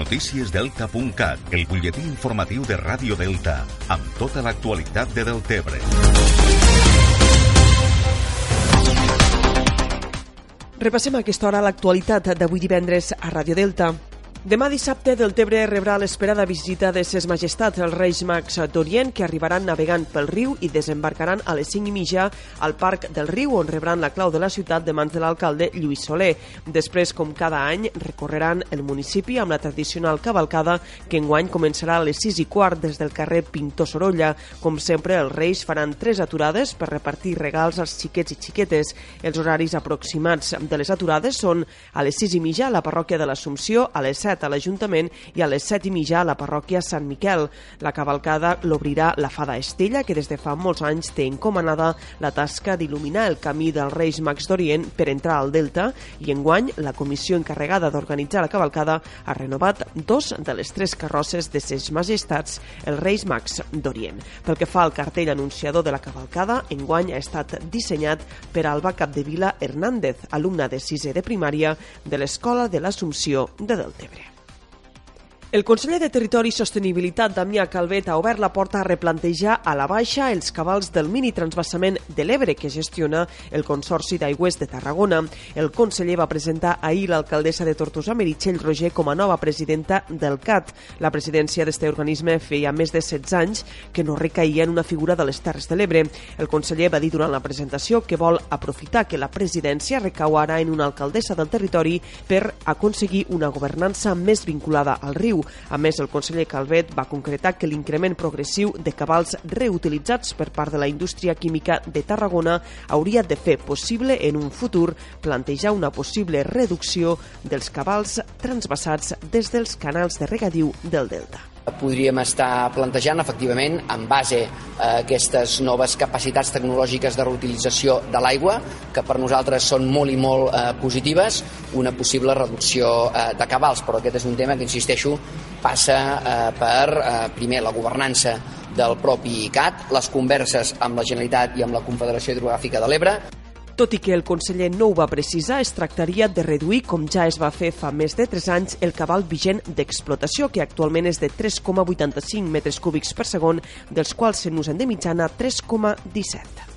Noticiesdelta.cat, el butlletí informatiu de Ràdio Delta, amb tota l'actualitat de Deltebre. Repassem a aquesta hora l'actualitat d'avui divendres a Ràdio Delta. Demà dissabte Deltebre rebrà l'esperada visita de ses majestats els Reis Mags d'Orient que arribaran navegant pel riu i desembarcaran a les 5 i mitja al Parc del Riu on rebran la clau de la ciutat de mans de l'alcalde Lluís Soler. Després, com cada any, recorreran el municipi amb la tradicional cavalcada que enguany començarà a les 6 i quart des del carrer Pintor Sorolla. Com sempre, els Reis faran tres aturades per repartir regals als xiquets i xiquetes. Els horaris aproximats de les aturades són a les 6 i mitja a la parròquia de l'Assumpció, a les 7 7 a l'Ajuntament i a les 7 i mitja a la parròquia Sant Miquel. La cavalcada l'obrirà la Fada Estella, que des de fa molts anys té encomanada la tasca d'il·luminar el camí dels Reis Mags d'Orient per entrar al Delta i enguany la comissió encarregada d'organitzar la cavalcada ha renovat dos de les tres carrosses de ses majestats, els Reis Mags d'Orient. Pel que fa al cartell anunciador de la cavalcada, enguany ha estat dissenyat per Alba Capdevila Hernández, alumna de sisè de primària de l'Escola de l'Assumpció de Deltebre. El conseller de Territori i Sostenibilitat, Damià Calvet, ha obert la porta a replantejar a la baixa els cabals del mini transvassament de l'Ebre que gestiona el Consorci d'Aigües de Tarragona. El conseller va presentar ahir l'alcaldessa de Tortosa, Meritxell Roger, com a nova presidenta del CAT. La presidència d'aquest organisme feia més de 16 anys que no recaïa en una figura de les Terres de l'Ebre. El conseller va dir durant la presentació que vol aprofitar que la presidència recau ara en una alcaldessa del territori per aconseguir una governança més vinculada al riu a més, el conseller Calvet va concretar que l'increment progressiu de cabals reutilitzats per part de la indústria química de Tarragona hauria de fer possible en un futur plantejar una possible reducció dels cabals transvasats des dels canals de regadiu del Delta podríem estar plantejant efectivament en base a aquestes noves capacitats tecnològiques de reutilització de l'aigua que per nosaltres són molt i molt eh, positives una possible reducció eh, de cabals. Però aquest és un tema que insisteixo passa eh, per eh, primer la governança del propi CAT, les converses amb la Generalitat i amb la Confederació Hidrogràfica de l'Ebre tot i que el conseller no ho va precisar, es tractaria de reduir, com ja es va fer fa més de 3 anys, el cabal vigent d'explotació, que actualment és de 3,85 metres cúbics per segon, dels quals se n'usen de mitjana 3,17.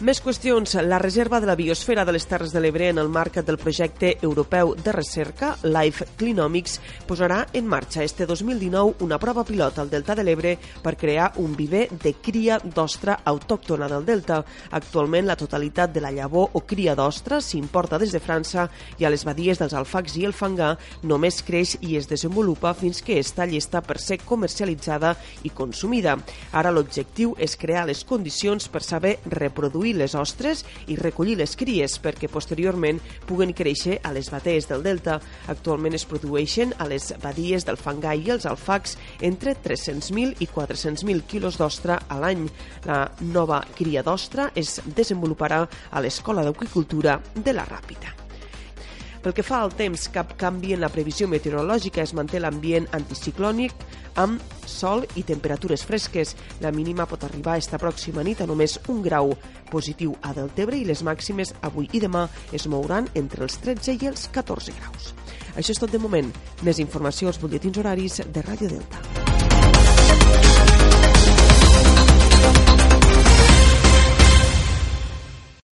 Més qüestions. La reserva de la biosfera de les Terres de l'Ebre en el marc del projecte europeu de recerca Life Clinomics posarà en marxa este 2019 una prova pilot al Delta de l'Ebre per crear un viver de cria d'ostra autòctona del Delta. Actualment la totalitat de la llavor o cria d'ostra s'importa des de França i a les badies dels alfacs i el fangà només creix i es desenvolupa fins que està llesta per ser comercialitzada i consumida. Ara l'objectiu és crear les condicions per saber reproduir reduir les ostres i recollir les cries perquè posteriorment puguen créixer a les batees del delta. Actualment es produeixen a les badies del Fangai i els alfacs entre 300.000 i 400.000 quilos d'ostra a l'any. La nova cria d'ostra es desenvoluparà a l'Escola d'Aquicultura de la Ràpita. Pel que fa al temps, cap canvi en la previsió meteorològica. Es manté l'ambient anticiclònic amb sol i temperatures fresques. La mínima pot arribar esta pròxima nit a només un grau positiu a Deltebre i les màximes avui i demà es mouran entre els 13 i els 14 graus. Això és tot de moment. Més informació als butlletins horaris de Ràdio Delta.